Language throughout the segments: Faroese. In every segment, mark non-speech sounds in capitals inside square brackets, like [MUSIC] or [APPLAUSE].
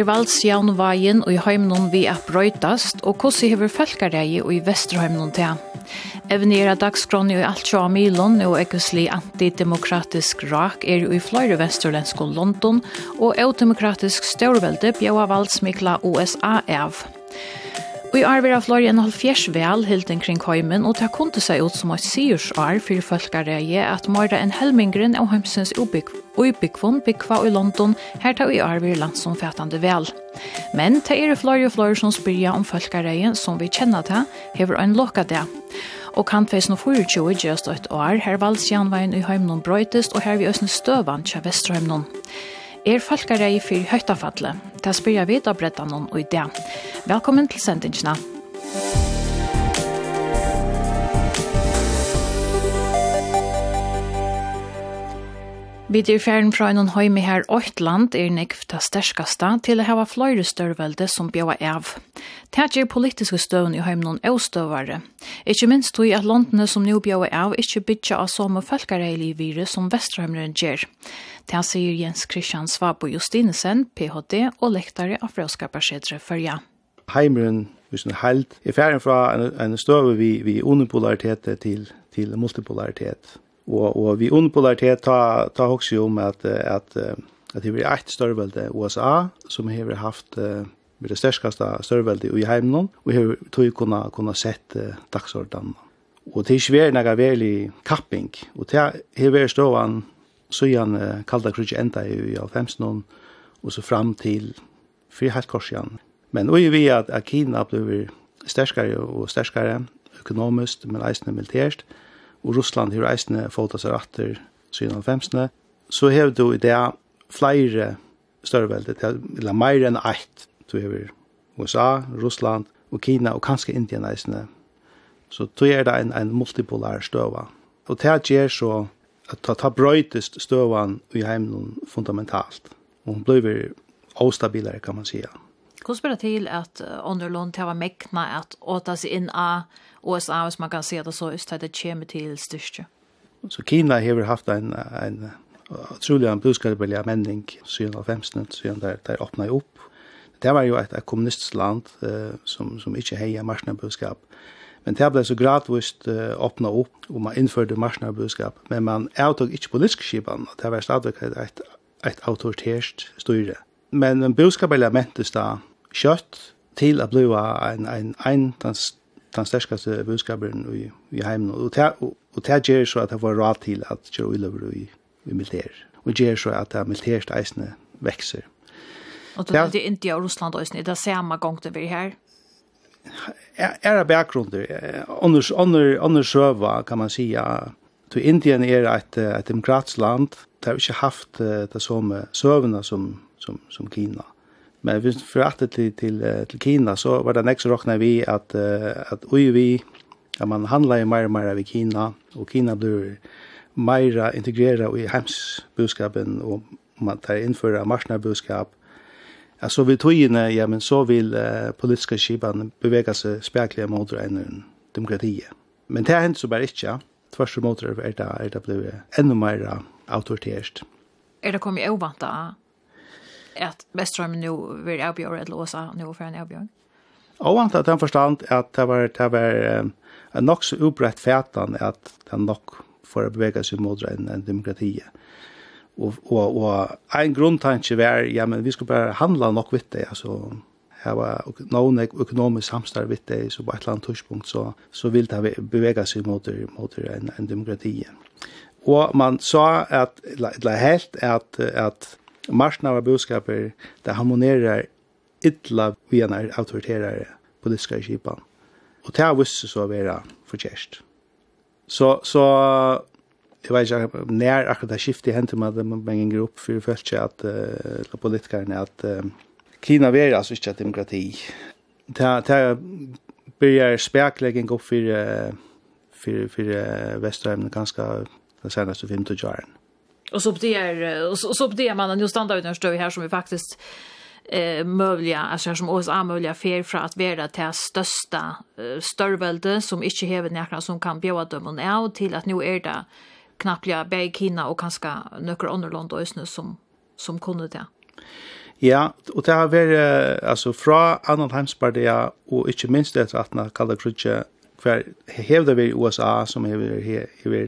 er valdsjaunvagen og i heimnån vi er brøytast, og hvordan hever fölkareie og i vesterheimnån til. Evnera dagskroni og alt sjå Milon og ekkusli antidemokratisk rak er i fløyre vesturlensk og London, og eudemokratisk størvelde bjøa valdsmikla USA av. Og i år av Florian og halvfjers vel hilden kring heimen, og det kunne seg ut som et syrsar for folkereie at møyre en helmingren av heimsens ubyggvun byggva i London, her tar i arver vera landsomfattande vel. Men det er flere og flere som spyrja om folkereie som vi kjenner til, hever en lokka det. Og kan feis no 24 just et år, her vals janveien i heimnon brøytest, og her vi øsne støvan tja Vesterheimnon. Er folkarei fyrir høytafallet? Det spyrja vi da brettan og i det. Velkommen til sendingsna. Vi er ferden fra en høyme her Øytland er nekv det sterskaste til å hava fløyre størvelde som bjøver av. Det er politiske støvn i høyme noen øvstøvare. Ikke minst tog at landene som nå bjøver av ikke bytja av samme folkereilig virus som Vesterhøymeren gjør. Det sier Jens Christian Svabo Justinesen, PhD og lektare av Frøskapersedre Førja heimeren hvis den helt er ferdig fra en, en støve vi, vi unipolaritet til, til multipolaritet. Og, og vi unipolaritet ta, ta også om at, at, at det blir et størvelde USA som har haft med det størskaste størvelde i heimen og har tog kunna, kunna sett uh, dagsordenen. Og det er ikke vært noe veldig kapping. Og det har vært støven søyan uh, kalda krutje enda i 90 og så fram til fyrir helt korsian Men og vi at, at Kina blir sterskare og sterskare, økonomisk, men eisende militært, og Russland har eisne fått seg ratter 97-ne, så har du i det flere størrevelde, eller mer enn ett, du har USA, Russland, og Kina, og kanskje Indien eisne. Så du er det en, en multipolær støve. Og det gjør så at ta, ta brøytest støvan i heimen fundamentalt. Og hun blir ostabilere, kan man sige. Hvordan blir det til at Underlund til å mekne at åta seg inn av USA, hvis man kan se det så, just at det kommer til styrke? Så Kina har haft en, en utrolig en budskapelig menning siden av 15, siden der, der åpnet jeg opp. Det var jo et, et kommunistisk land uh, som, som ikke heier marsnabudskap. Men det ble så gradvist uh, åpnet opp, og man innførte marsnabudskap. Men man avtog ikke politisk skipan, det var stadig et, et, et styre. Men en budskapelig mentes da, kjøtt til å bli en, en, en, den, den sterskaste budskaperen i, i heimen. Og, det, og, og det gjør så at det var råd til at kjøre ulover i, i militær. Og gjør så at det militærste eisene vekser. Og det er India og Russland også, det er samme gang det blir her? Er, det bakgrunder. Anders, anders, anders søva, kan man si at Indien er et, et demokratisk land. Det har ikke haft det samme søvende som, som, som Kina. Mm Men hvis vi fraktet til, til, til Kina, så var det nekst råkna vi at, at ui vi, at man handla i meira og meira vi Kina, og Kina blir meira integrera i heimsbudskapen, og man tar innføra marsnarbudskap. Ja, så vil togene, ja, men så vil uh, politiska skipan bevega seg speklige mot enn demokratiet. Men det hendt så bare ikke, tvers og mot er det, er det blevet enda mer autoritært. Er det kommet ovant da at Vestrøm nu vil avgjøre et låsa nu for en avbjørn? Og han den forstand at det var, det var um, nok så upprätt fætan at den nok for å bevege seg mot en, en demokrati. Og, og, og en grunntanke var, ja, men vi skulle bare handla nok vitt det, altså, her var noen økonomisk samstarv vitt det, så på et eller annet tørspunkt, så, så vil det bevege seg mot, mot en, en demokrati. Og man sa at, eller helt, at, at Marsen av budskaper det harmonerar illa via när auktoritära politiska kipan. Och det har visst så å være förtjänst. Så, så jag vet inte när akkurat det skiftet hände med att man gänger for för följt at uh, politikerne att uh, Kina var altså ikke demokrati. Det, det börjar opp upp för, för, för, uh, västvärlden ganska de seneste 50 årene. Och så är och så, det uppdager man den när står vi här som vi faktiskt eh möjliga alltså som oss är möjliga för för att vara det största eh, störvälde som inte häver några som kan bjuda dem och är till att nu är det knappliga bäg hinna och kanske några andra land och som som kunde det. Ja, og det har vært, altså, fra annan heimspartia, og ikke minst etter at man kallet krutje, hver hevde vi i USA, som hevde vi her, hevde vi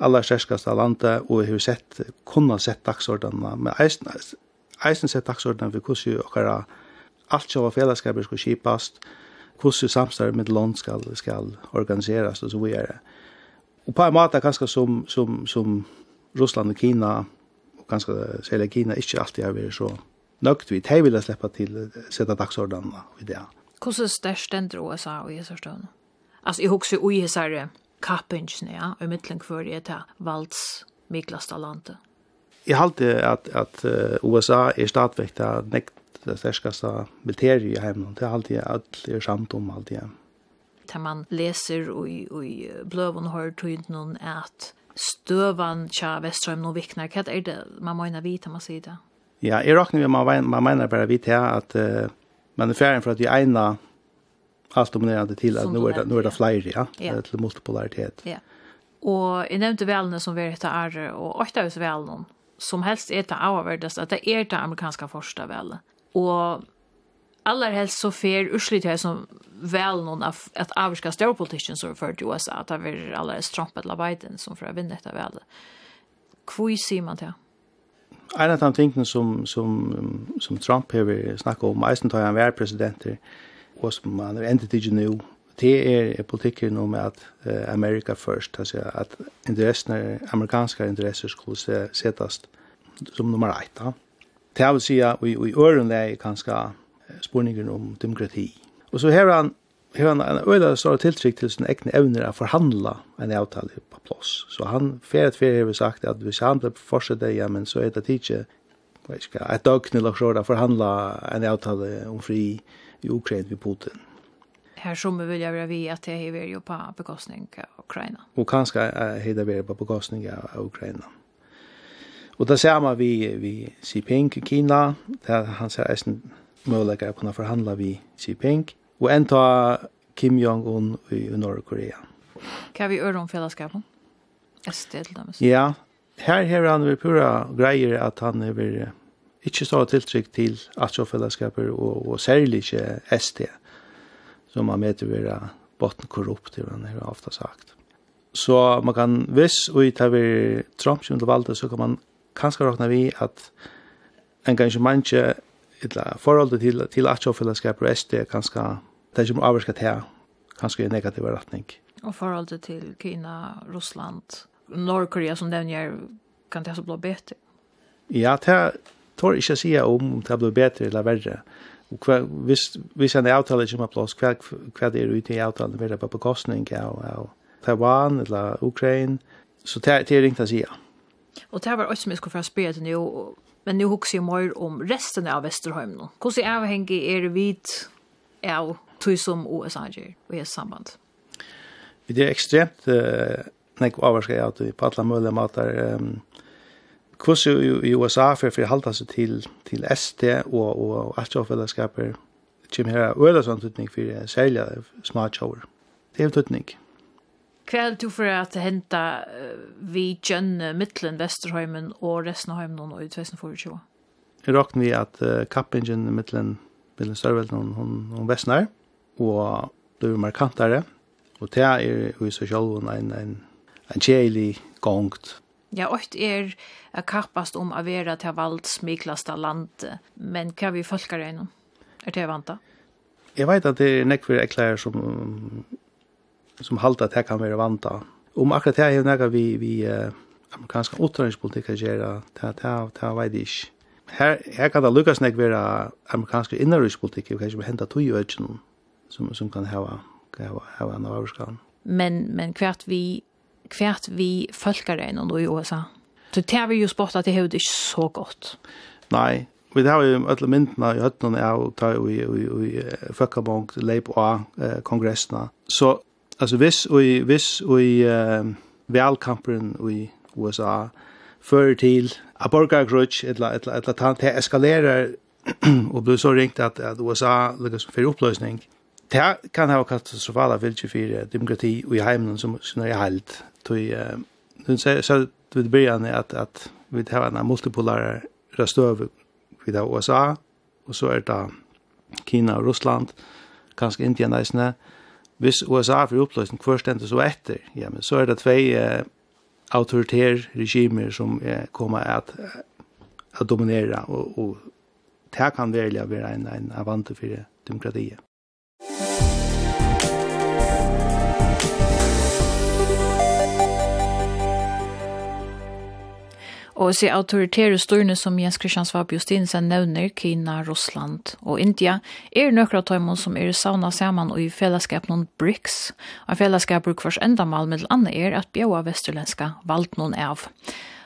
aller størskaste landet, og jeg har sett, kunne sett dagsordene, men eisen, eisen sett dagsordene for hvordan dere alt som var fellesskapet skulle kjipast, hvordan samstarvet med land skal, skal organiseres, og så videre. Og på en måte ganske som, som, som Russland og Kina, og ganske særlig Kina, ikke alltid har vært så nøgt vidt. De vil slippe til å sette dagsordene i det. Hvordan størst den drar seg i så stund? Altså, jeg husker jo i hessere kappingen, ja, i mittlen hver er det valds miklasta landet. Jeg halte at, at USA er stadigvæk det nekt det sterskaste militæret i hjemmen. Det er alltid alt er samt om alt igjen. Da man leser i, i bløven har tog noen at støvan tja Vestrøm noen vikner. Hva er det man må inna vite, man sier det? Ja, jeg råkner vi, man, man mener bare vite at uh, man er ferdig for at vi egnet allt dominerande till att nu är det, nu är det fler, ja, yeah. till multipolaritet. Ja. Och i nämnde välna som vi heter R och åtta hus välna som helst är det avvärdast att det är det amerikanska första väl. Och allra helst så fer urslit här som väl någon av att avska storpolitiken så för till USA att det är alla Trump eller Biden som för att vinna detta väl. Kvui ser man det? En av de tingene som, som, som Trump har snakket om, eisen tar han være presidenter, og som man er endet ikke nå, det er politikken om at uh, Amerika først, altså at interessene, amerikanske interesser skulle se, setast som nummer ett. Da. Det vil si at vi i øren er kanskje spurningen om demokrati. Og så har han Hur han en öda stor tiltrykk til sin egne evner å förhandla en avtale på plass. Så han för att för har sagt at hvis han blir fortsätta ja men så er det ikke, vad ska ett dag så å förhandla en avtale om fri i Ukraina vid Putin. Här som vi vill göra vi att det är ju på bekostning av Ukraina. Och kanske är det vi på bekostning av Ukraina. Och det ser man vi, vi Xi Jinping i Kina, där han ser nästan möjlighet att kunna förhandla vi Xi Jinping. Och en Kim Jong-un i Nordkorea. Kan vi öra om fällskapen? SD till dem. Ja, här har han väl pura grejer att han är ikke stå tiltrykk til atsjåfellesskaper, og, og særlig ikke ST, som man vet å være botten korrupt, det er ofte sagt. Så man kan, hvis vi tar vi Trump som valgte, så kan man kanskje råkne vi at en gang ikke mange forholdet til, til atsjåfellesskaper og ST kanskje, det er ikke avvarsket kanskje i negativ retning. Og forholdet til Kina, Russland, Nordkorea som som nevner, kan det så bli bedre? Ja, det tår ikke sier om om det blir bedre eller verre. Og hva, hvis, hvis en avtale ikke har plass, hva, hva det er ute i avtalen, vil det på bekostning av, av Taiwan eller Ukraina. Så det, det er ringt å si. Og det var også mye for å spørre til nå, men nå husker jeg mer om resten av Vesterheim nå. Hvordan avhengig er det vidt av tog som USA gjør og i samband? Det er ekstremt uh, nek avvarska jeg at vi på alle mulige måter um, kurs i USA för för halta sig till till ST och och allt av fällskaper Jim här eller sånt tutning för sälja smart shower. Det är utning. Kväll du för att hämta vi Jön Mittlen Västerholmen och Resnaholmen och ut västen för 20. Jag räknar vi att kappingen Mittlen Mittlen Sörvelden hon hon, hon västnar och blir markantare och det är ju så själva en en en kjeilig gongt Ja, ocht er a kappast om a vera til vald smiklasta land, men kva vi folkar einum? Er det vanta? Jeg veit at det er nekver eklærer som, som halda at det kan være vanta. Om akkurat det er nekka vi, vi uh, amerikanska utrøyningspolitikk er gjerra, det, det, det veit jeg ikke. Her, her kan det lukkast nek vera amerikanska innarøyspolitikk, vi kan ikke henta tog i øyne som, som kan hava, hava, hava en avskan. Men, men hvert vi kvært vi folkere då i USA. Så det har vi jo spått at det har ikke så godt. Nei, vi har jo alle myndene i høttene av å ta i, i, i Føkkabong, Leip og A, kongressene. Så altså, hvis vi, hvis vi uh, valkampen i USA fører til at borgergrudge, et eller annet, det eskalerer [CLEARS THROAT] og blir så ringt at, at USA lykkes for oppløsning, det kan ha katastrofala vilje for demokrati og i heimen som, som er helt tog nu så så vid början att att vi har en multipolär röstöv vid USA och så är det Kina och Ryssland kanske inte en nästan hvis USA för upplösning först inte så efter ja men så är det två uh, auktoritära regimer som uh, kommer att att dominera och och det kan välja vara en en avante för demokrati. Og se autoritære styrne som Jens Christian Svab Justinsen nevner, Kina, Russland og India, er nøkra tøymon som er sauna saman og i fellesskap noen BRICS. Og fellesskap bruk enda endamal med andre er at bjaua vesterlenska valgt noen av.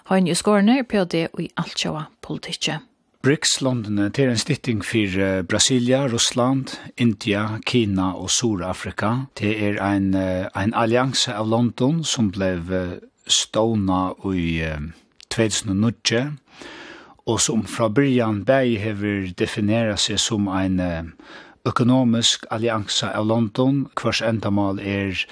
Høyne i skårene er POD og i altjåa politikje. BRICS-landene til en stytting for Brasilia, Russland, India, Kina og Sur-Afrika. Det er en, en allianse av London som ble stående i 2009, og som fra byrjan bæg hever definera seg som ein økonomisk alliansa av London, hvers endamal er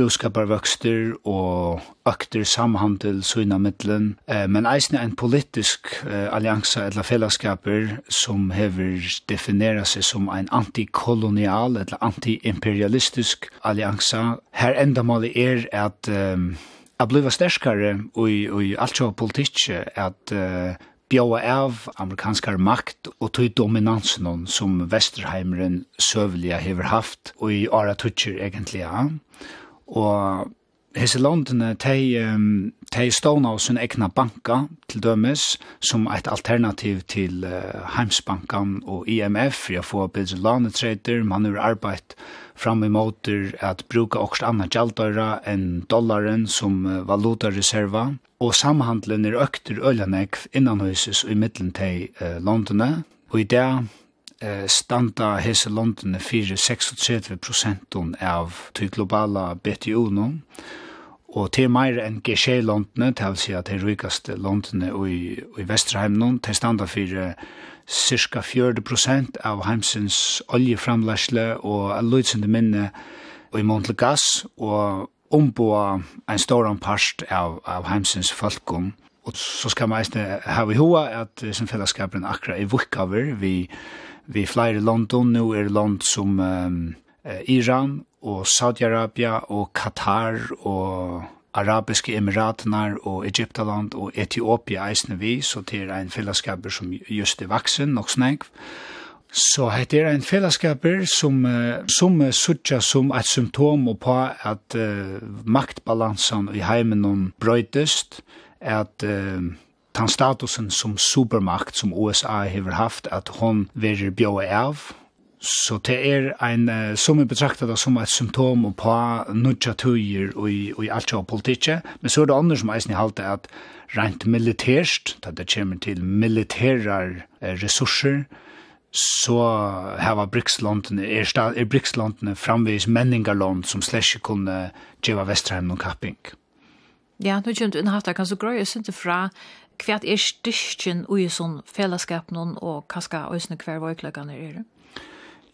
boskaparvøkster og økter samhandel søgna middelen, men eisne en politisk alliansa eller fellesskaper som hever definera seg som ein antikolonial eller antiimperialistisk alliansa. Her endamal er at um, att bliva stärskare och i allt så politik att uh, bjóa av amerikanskar makt og tøy dominansen som Vesterheimeren søvelige hever haft og i ara tutcher egentlig. Ja. Og hese landene, tei, de stående av sin egna banka til dømes som et alternativ til uh, Heimsbanken og IMF for å få bedre lanetreter, man har arbeidt fram imot at bruka okst anna gjaldøyra enn dollaren som valutareserva, og samhandlen er økter innan innanhuses og i middelen til uh, Londone, og i det standa hese Londone 4-36% av til globala BTO nå, og til meir enn G-Londone, til å si at det rikaste Londone i, i Vesterheim, til standa 4 cirka 40 av heimsins oljeframlæsle og løytsende minne og i mån til gass og omboa en stor part av, av heimsins folkum. Og så skal man eisne ha i hoa at som fellesskapen akkurat er vukkaver vi, vi flere London, nå er land som um, Iran og Saudi-Arabia og Qatar og arabiske emiratene og Egyptaland og Etiopia eisne vi, så det er en fellesskaper som just er vaksen, nok snakk. Så det er en fellesskaper som, som suttja som et symptom på at uh, maktbalansen i heimen brøytest, at uh, den statusen som supermakt som USA har haft, at hon vil bjå av, Så det er en, som vi betrakter det som et symptom på nødja tøyer og i, i alt av politikket, men så er det andre som eisen i halte at rent militærst, da det kommer til militære ressurser, så hava Brixlandene, er, er Brixlandene framvis menningarland som slett ikke kunne gjøre Vesterheim noen kapping. Ja, nu kjent innhatt det, kan så grøye synte fra hva er styrkjen og i sånn fellesskap noen, og hva skal øsne hver vøykløkene er det?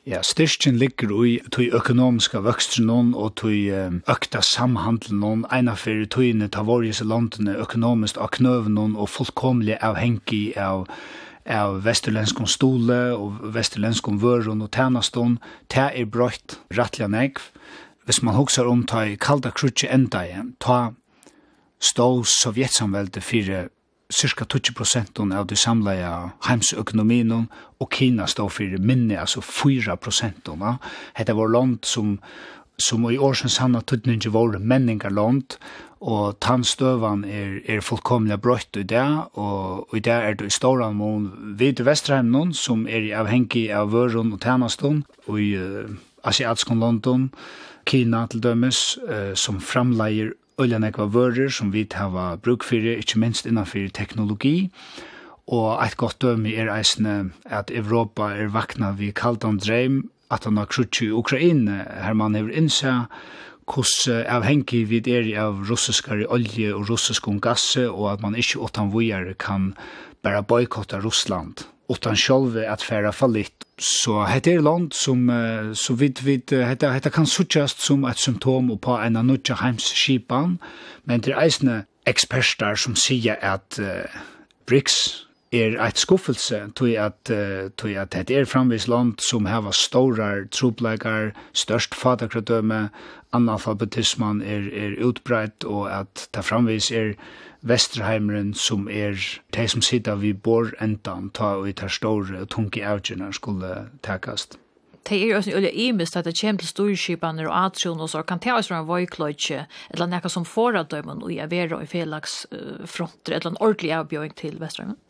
Ja, styrkjen ligger i tøy økonomiska vøkstren og tøy økta samhandlen noen, eina fyrir tøyene ta vorjes landene økonomisk av knøven og fullkomlig avhengig av av vesterlenskom stole og vesterlenskom vörun og tænaston, det er brøyt rettelig negv. Hvis man hoksar om ta i kalda krutje enda igjen, ta stå sovjetsamvelde fyrir cirka 20 prosent av de samlade heimsøkonomien, og Kina står for minne, altså 4 prosent. Hette var land som, som i årsens sanna ikke var menningarland, og tannstøvan er, er fullkomlig brøtt i det, og, og i det er det i ståran mån vid Vesterheimnon, som er avhengig av vøren og tænaston, og i uh, asiatskon London, Kina til dømes, uh, som framleier øyla nekva vörer som vi hava bruk fyrir, ikkje minst innanfyr teknologi, og eit godt dømi er eisne at Europa er vakna vi kaldan dreim, at han har krutsi i Ukraina, her man hever innsa hos avhengi vi er av russiskare olje og russiskon gasse, og at man ikkje åttan vujar kan bara boykotta Russland utan själva att färra fallit. Så heter det land som så vid vid heter heter kan suggest som ett symptom på en annan hemskipan, men det är eisne experter som säger att uh, BRICS er eit skuffelse tog at, uh, tog at det er framvis land som heva stårar, troblegar, størst fatakradøme, analfabetisman er, er utbreit og at det framvis er Vesterheimeren som er de som sitter vi bor endan ta og i tar store og tunke avgjørene skulle takast. Det er jo også i imest at det kommer til storskipene og atron og så kan det også være en vøykløytje eller noe som får av dømen og jeg vera i felags fronter eller en ordentlig avbjøring til Vesterheimeren.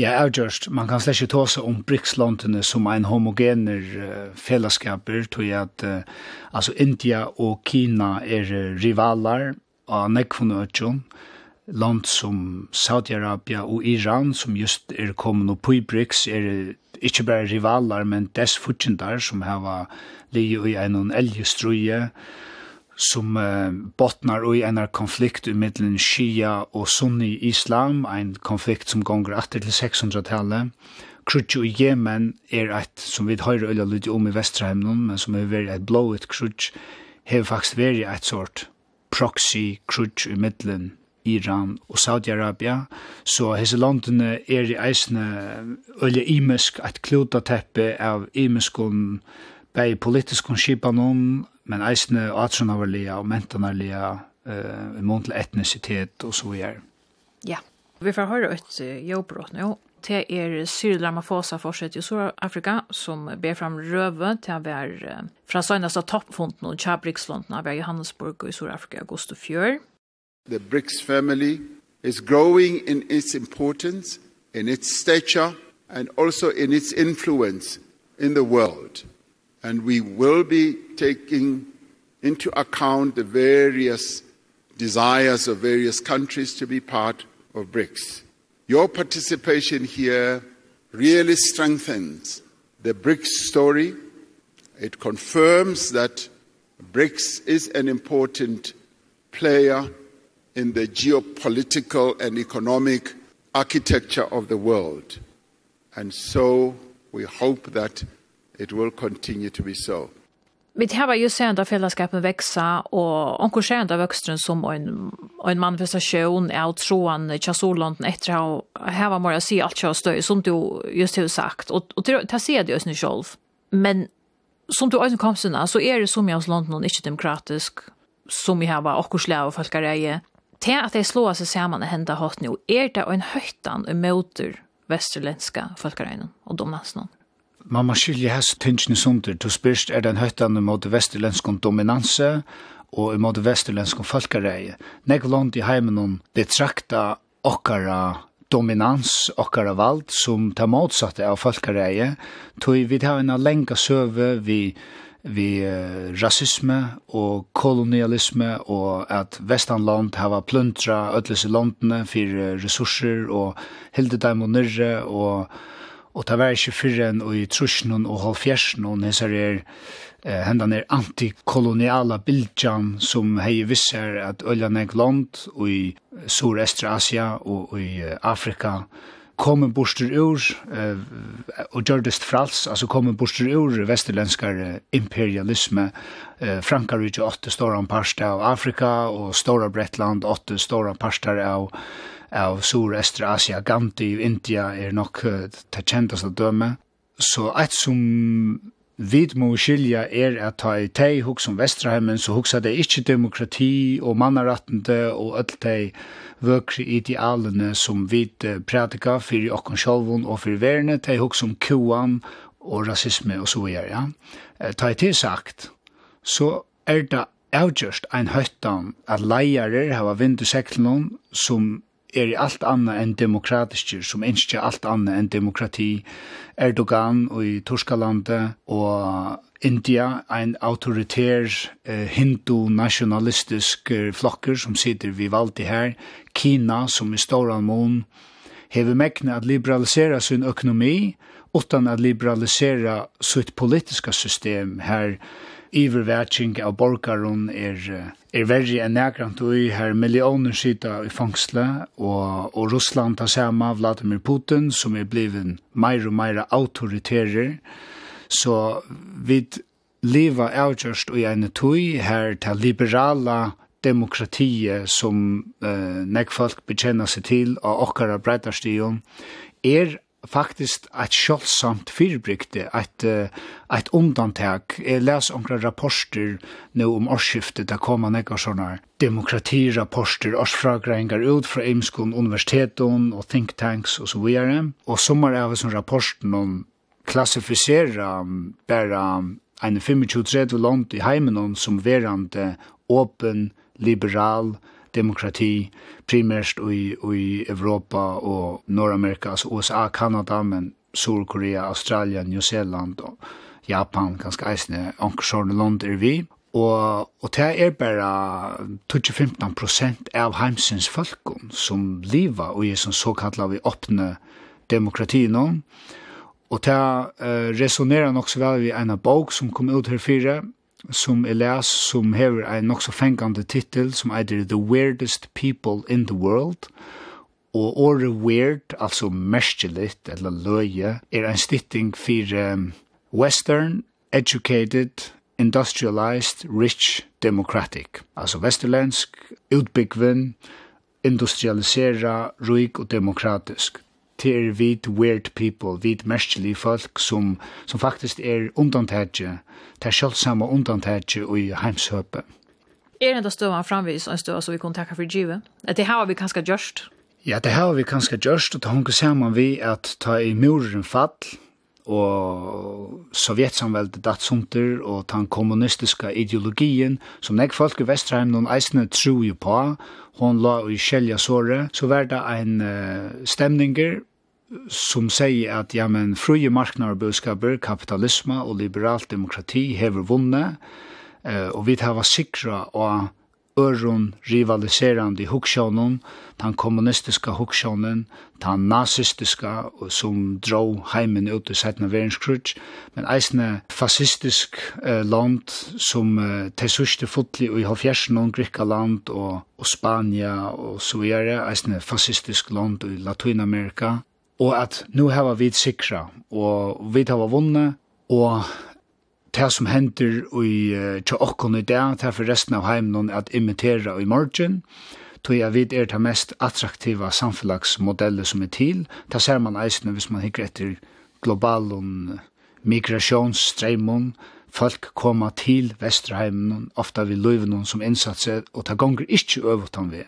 Ja, avgjørst. Man kan slett ikke ta seg om BRICS-landene som en homogener uh, fellesskaper, tror jeg at uh, altså India og Kina er rivaler av nekvunøtjon land som Saudi-Arabia og Iran, som just er kommet opp i BRICS, er ikke bare rivaler, men dess fortjentare som har ligget i en elgestruje, som uh, botnar i en konflikt i middelen Shia og Sunni Islam, en konflikt som gonger etter til 600-tallet. Krutju i Yemen er et, som vi høyre øyla lydde om i Vesterheimnen, men som er vært et blået krutj, har faktisk vært et sort proxy krutj i middelen Iran og Saudi-Arabia. Så hese landene er i eisne øye imisk et klotateppe av imeskon bei politiskon skipanon, men eisne atronarlia og mentanarlia uh, mot etnisitet og så videre. Ja, vi får høre et jobbrått nå. Det er Cyril Ramaphosa fortsatt i Sør-Afrika som ber fram røve til å være fra søgnast av toppfonden og kjabrikslandene av Johannesburg og i Sør-Afrika i august og fjør. The BRICS family is growing in its importance, in its stature, and also in its influence in the world. And we will be taking into account the various desires of various countries to be part of BRICS. Your participation here really strengthens the BRICS story. It confirms that BRICS is an important player in the geopolitical and economic architecture of the world. And so we hope that it will continue to be so. Vi har ju sett att fällskapen växa och onkel skänt av växten som en en manifestation av troan Chasoland efter ha var mer att se allt jag stöj som du just har sagt och och ta se det just nu själv. Men som du också kom sen så är det som jag London inte demokratisk som vi har var och släva och folkareje Til at jeg slår seg sammen og hender hatt nå, er det en høytan og møter vesterlenska folkeregnen og dominansen. Man må skilje hest tingene sunder. Du spørst er den høytan mot vesterlenska dominanse og mot vesterlenska folkereie. Nek land i heimen om betrakta okkara dominans okkara vald som tar motsatte av folkereie, tog vi tar en lenga søve vi vi rasisme og kolonialisme og at vestanland hava plundra ötlese landene fyrir resurser og hilde dem og nyrre og og ta vær ikkje fyrir enn og i trusjonen og halvfjersen og nesar er eh, hendan er antikoloniala bildjan som hei visser at øljan land og i Sur-Estra Asia og, og i Afrika kom en borster ur, eh, og gjørdest frals, altså kom borster ur vestirlenskar imperialisme, eh, Frankarike åtte stora parster av Afrika, og Stora Bretland åtte stora parster av av Sur-Estra Asia, ganti India er nok uh, det kjenteste døme. Så eit som vid må skilja er at ta i tei hugsa som Vestraheimen, så hugsa det ikkje demokrati og mannarattende og öll tei vøkri idealene som vid prædika fyrir okkon sjálvun og fyrir verne, tei hugsa som kuan og rasisme og så videre. Ja. Ta i til sagt, så er det avgjørst ein høytan at leierer hava vindu i som er i alt anna enn demokratiske, som ikke alt anna enn demokrati. Erdogan og i Torskalandet og India, ein autoritær eh, hindu-nationalistisk flokker som sitter vi valgte her, Kina som i Storan Mån, hever mekkene at liberalisera sin økonomi, utan at liberalisera sitt politiska system her, ivervætsing av borgaren er, er verre enn nekrant i her millioner sida i fangsle, og, og Russland tar sama Vladimir Putin, som er bliven meir og meir autoriterer, så vi leva avgjørst og gjerne tog her til liberala demokratiet som eh, nekk folk bekjenner seg til og okkara breitarstigen er faktisk et kjølsamt fyrbrykte, et, et undantak. Jeg les omkra rapporter nå om årsskiftet, der kommer man ikke sånne demokratirapporter, årsfragreinger ut fra Eimskon, universiteten og think tanks og så videre. Og sommer er som rapporten om klassifisera bare en 25-30 land i heimen som verande åpen, liberal, liberal, demokrati primært i, i Europa og Nordamerika, altså USA, Kanada, men Sør-Korea, Australien, New Zealand og Japan, ganske eisende, ankersjårne land er vi. Og, og det er bare 25 prosent av heimsins folken som lever og er som såkallet vi åpne demokrati nå. Og det uh, resonerer nok så vel vi en bok som kom ut her fire, som er les, som hever en nok så fengande titel, som eitir The Weirdest People in the World, og året weird, altså merskelitt, eller løye, er en stytting for um, Western, Educated, Industrialized, Rich, Democratic. Altså vesterländsk, utbyggven, industrialisera, ruik og demokratisk til vit weird people, vit merskelig folk som, som faktisk er undantætje, det er selvsamme undantætje og i heimshøpe. Er det støvann framvis en støvann som vi kunne takka for givet? At det har vi kanskje gjørst? Ja, det har vi kanskje gjørst, og det hunker saman vi at ta i muren fall, og sovjetsamveldet datt sumter og den kommunistiska ideologien som nek folk i Vesterheim noen eisne jo på hon la i kjelja såre så var det en uh, stemninger som sier at ja, men frie marknader budskaper, kapitalisme og liberalt demokrati hever vunnet uh, og vi tar var sikra og øron rivaliserande huksjonen, den kommunistiska huksjonen, den nazistiska som drog heimen ut i setna verenskrutsk, men eisne fascistisk eh, land som eh, tesuste fotli i halvfjersen Grikaland og, og Spania og så videre, eisne fascistisk land i Latinamerika, og at nu har vi sikra, og vi har vunnet, og det som hender i til okkon i dag, det er for resten av heimen at imitera i morgen, tog jeg vidt er det mest attraktiva samfunnsmodeller som er til. Det ser man eisene hvis man hikker etter global migrasjonsstreimon, folk koma til Vesterheimen, ofta vi løyven som innsatser, og det gonger ikke øvut han vi.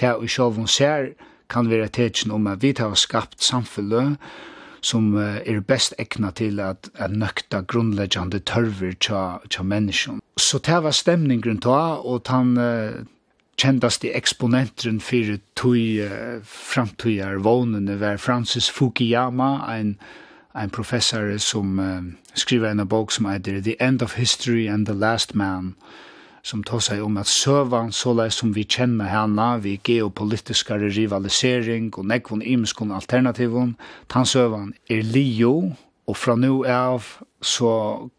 Det er jo sjåvun ser kan være tetsen om at vi har skapt samfunnet, som er best ekna til at, at nøkta grunnleggjande tørver tja, tja menneskjon. Så det var stemningen ta, og han uh, kjendaste eksponentren for tui uh, framtøyar vånene var Francis Fukuyama, ein, ein professor som uh, skriver en bok som heter The End of History and the Last Man, som tar seg om at søvan, såleis som vi kjenner henne, vi geopolitiskare rivalisering og nekvon imskon alternativon, tan søvan er lio, Og fra nu av så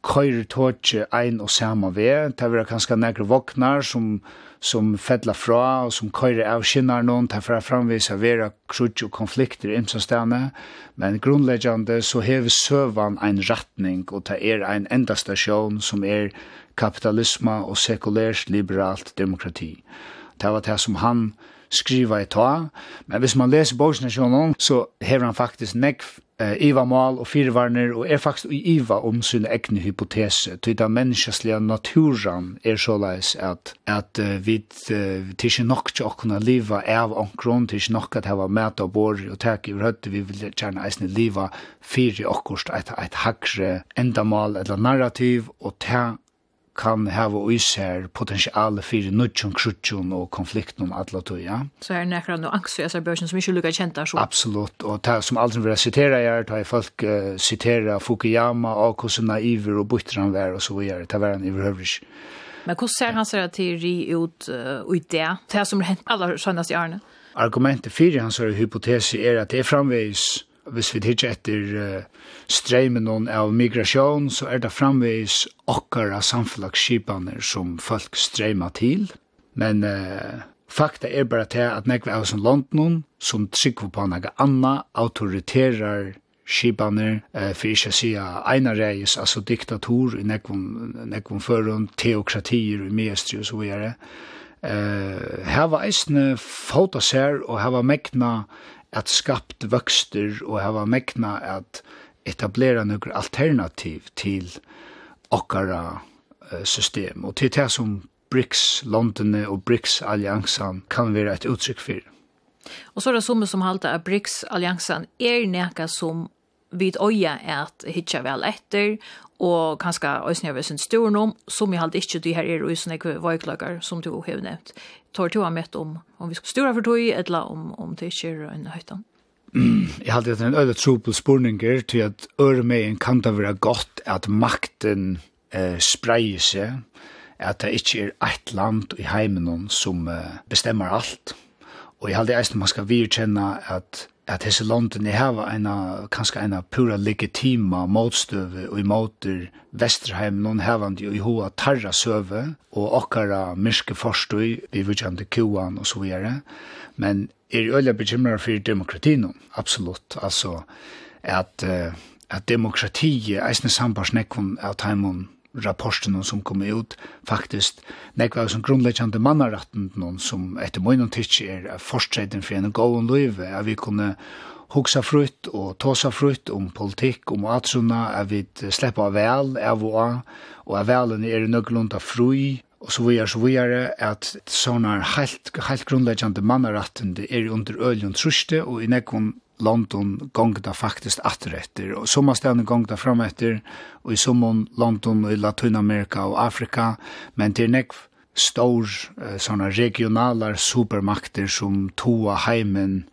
køyrer tåtje ein og saman ved. Det er kanskje nekre voknar som, som fedla fra og som køyrer av skinnar noen. Det er framvisa vera krutsk og konflikter i imsastane. Men grunnleggjande så hever søvan ein ratning og det er ein endastasjon som er kapitalisma og sekulært liberalt demokrati. Det var det som han skriva i ta. Men hvis man leser Bogsnasjonen, så hever han faktisk nekv eh, Iva mal og firvarner, og er faktisk i Iva om sin egne hypotese, til den menneskeslige naturen er såleis at, at uh, vi uh, ikke nok til å kunne leva av omkron, til ikke nok at hava mæt og bor og tak i rødt, vi vil gjerne eisne leva fire akkurst et, et hakre endamal eller narrativ, og ta kan hava og især potensiale fyrir nudjum, krutjon og konflikten om atla tøya. Så er nekra no angst i bøsjen som ikke lukka kjenta så? Absolutt, og det som aldri vil citera er, det er folk uh, citera Fukuyama, Akos naiver og buttran vær og så videre, det var han iverhøvrig. Men hvordan ser han seg til ri ut uh, i det, det som er hent aller sønnast i Arne? Argumentet fyrir hans hypotese er at det er framvegis hvis vi hittar etter uh, streimen av migrasjon, så er det framvis okkara samfunnlagsskipaner som folk streima til. Men uh, fakta er bara til at nekve av som London, som trykker på nega anna, autoriterar skipaner, uh, for ikke å si einar reis, altså diktator i nekvum førun, teokratier i mestri og så videre. Uh, her var eisne fota ser, og her var mekna at skapt vøkster og hava mekna at etablera nokre alternativ til okkara system. Og til det som BRICS, London og BRICS-alliansen kan være et uttrykk for. Og så er det som som halte at BRICS-alliansen er nekka som vid øya er at hitja vel etter, og kanskje øyne jeg vil sin storen som jeg halte ikke de her er øyne jeg vøyklager, som du har nevnt. Tar du med om, om vi skal stora for tog, eller om, om det ikke er en høytan? Jeg halte at det er en øyne trupel spurninger til at øremeien kan det være godt at makten eh, spreier seg, at det ikke er ett land i heimen som eh, bestemmer alt. Og jeg halte at man skal virkjenne at at hese London hava eina, kanska eina pura legitima motstøve og imoter Vesterheim non hevandi i hoa tarra søve og okkara myrske forstøy vi vujande kuan og så videre men er jo øyla bekymrar for demokratino absolutt. Altså at, at demokratiet eisne sambarsnekkon av taimon rapporten som kom ut faktisk nekva som grunnleggjande mannaretten noen som etter møgnon tids er forstreden for en gåon løyve at vi kunne hugsa frutt og tåsa frutt om politikk, om atsuna, at vi slipper av vel, av og av, og av velen er nøglunda fri, og så vidare, så vidare, at sånne helt, helt grunnleggjande mannaretten er under øljund truste, og i nekvun London gongda faktisk atretter, og sommerstedene gongda frametter, og i sommeren London og i Latinamerika og Afrika, men til nekv stor eh, sånne regionalar supermakter som toa heimen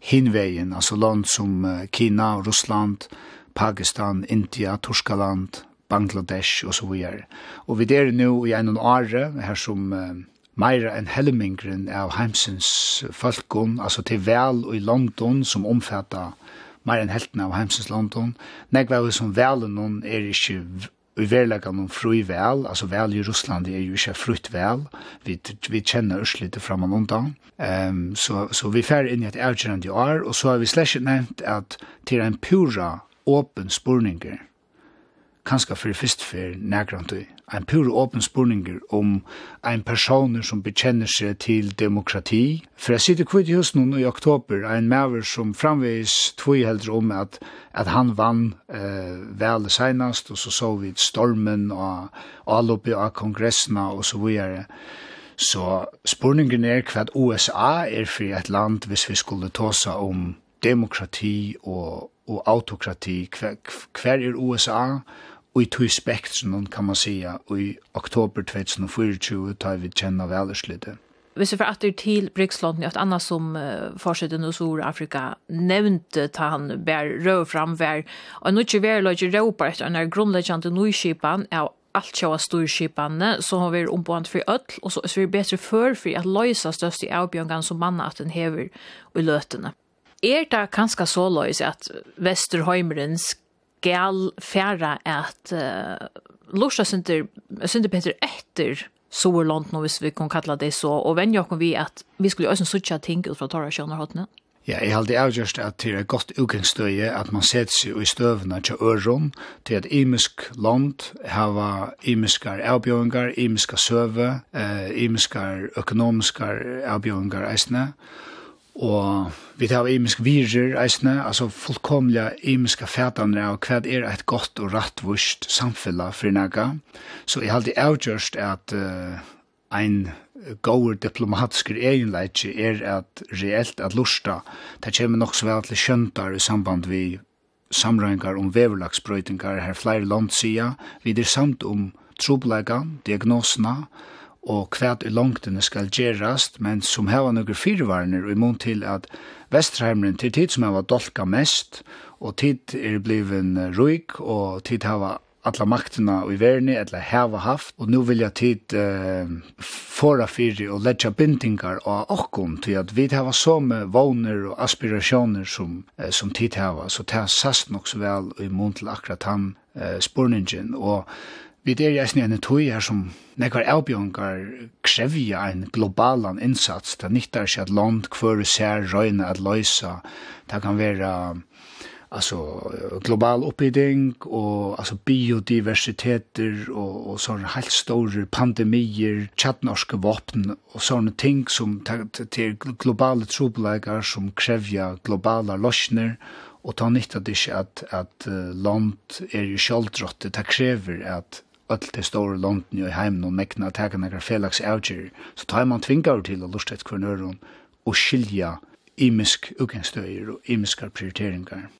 hinvegen, altså land som Kina, Russland, Pakistan, India, Torskaland, Bangladesh og så videre. Og vi er nå i en år, her som uh, meira enn helmingren av heimsins folkon, altså til vel og i London som omfatta meira enn helten av heimsins London. Negva vi som velen noen er ikkje i verleggen noen fru vel, altså vel i Russland er jo ikke frutt vel, vi, vi kjenner oss litt fram og undan. Um, så, så vi fer inn i et avgjørende år, og så har vi slett nevnt at til en pura åpen spurninger kanskje for først for nærgrant en pur åpen spurninger om en person som bekjenner seg til demokrati. For jeg sitter kvitt i hos noen i oktober, en maver som framvis tvoi helder om at, at han vann eh, vel senast, og så så vi stormen og alloppi av kongressene og så videre. Så spurningen er hva USA er for et land hvis vi skulle ta seg om demokrati og, og autokrati. Hver, hver er USA? I tog spektrum, kan man säga, i oktober 2024 tar vi känna välerslidet. Hvis vi får atter til Brygslånden, et annet som uh, fortsetter nå Afrika nevnte ta han bær fram framvær, og nå ikke vi er løyde råper etter en grunnleggjende nøyskipan av allt sjåa storskipane, så har vi ombånd for ødel, og så er vi bedre før for at løysa størst i avbjørngan som manna at den hever i løtene. Er det kanskje så løys at Vesterheimerens gal færa at uh, lorsa synder, synder Peter etter Soerland, nå hvis vi kan kalla det så, og venja jo vi at vi skulle også sutja ting ut fra Torra Sjønarhåttene. Ja, jeg halde avgjørst at det er godt utgangsstøye at man setter seg i støvene til øron, til at imisk land hava imiskar avbjøringar, imiska søve, eh, imiskar økonomiskar avbjøringar eisne, Og vi tar imisk virer, eisne, altså fullkomlige imiske fætene av hva er et godt og rattvust samfunn for nægge. Så jeg har alltid avgjørst at uh, ein goer diplomatisk egenleitje er at reelt at lusta, det kommer nok så vel til kjøntar i samband vi samrøyngar om veverlagsbrøytingar her flere land sida, vi er samt om troblegan, diagnosena, og kvært i langtene skal gjerast, men som heva nøkker fyrvarner og imot til at Vesterheimren til tid som heva dolka mest, og tid er bliven ruik, og tid hava alla makterna i verni, eller hava haft, og nu vilja tid eh, fora fyri og letja bindingar og okkom, til at vi heva så med våner og aspirationer som, eh, som tid hava, så det har sast nok så vel i mån til akkurat han eh, spurningen, og Vi er i eisen en tøy her som nekvar avbjørngar krevja en globalan innsats. Det nyttar seg at land kvøre ser røyna at løysa. Det kan være altså, global oppbygging og altså, biodiversiteter og, og sånne helt store pandemier, tjattnorske våpen og sånne ting som til globale trobelegar som krevja globala løsner og ta nytt av det ikke at, at land er jo kjaldrottet, det krever at öll til store London i heimen og mekna at teka nekra felags avgjir, så tar man tvingar til å lusta et kvarnøron og skilja imisk ugenstøyer og imiskar prioriteringar.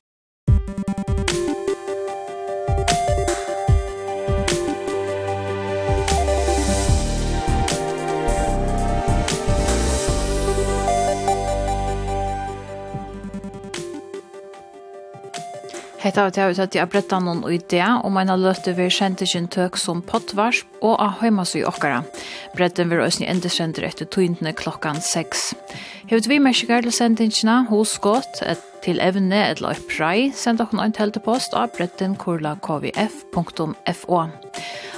Hetta var det at jeg bretta abretta noen idé om en av løte vi kjente sin tøk som pottvarsp og av høymas i okkara. Bretten vil også endesender etter tøyntene klokkan 6. Hevet vi mersker til sendingsina hos godt et til evne et eller opprei, send dere en teltepost av bretten kvf.fo.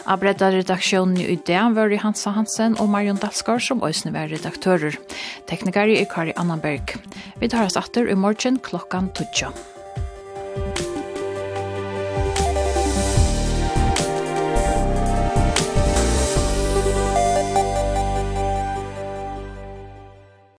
Av bretta redaksjonen i idé var i Hansa Hansen og Marion Dalsgaard som øsne var redaktører. Teknikari er Kari Annenberg. Vi tar oss atter i morgen klokkan 12.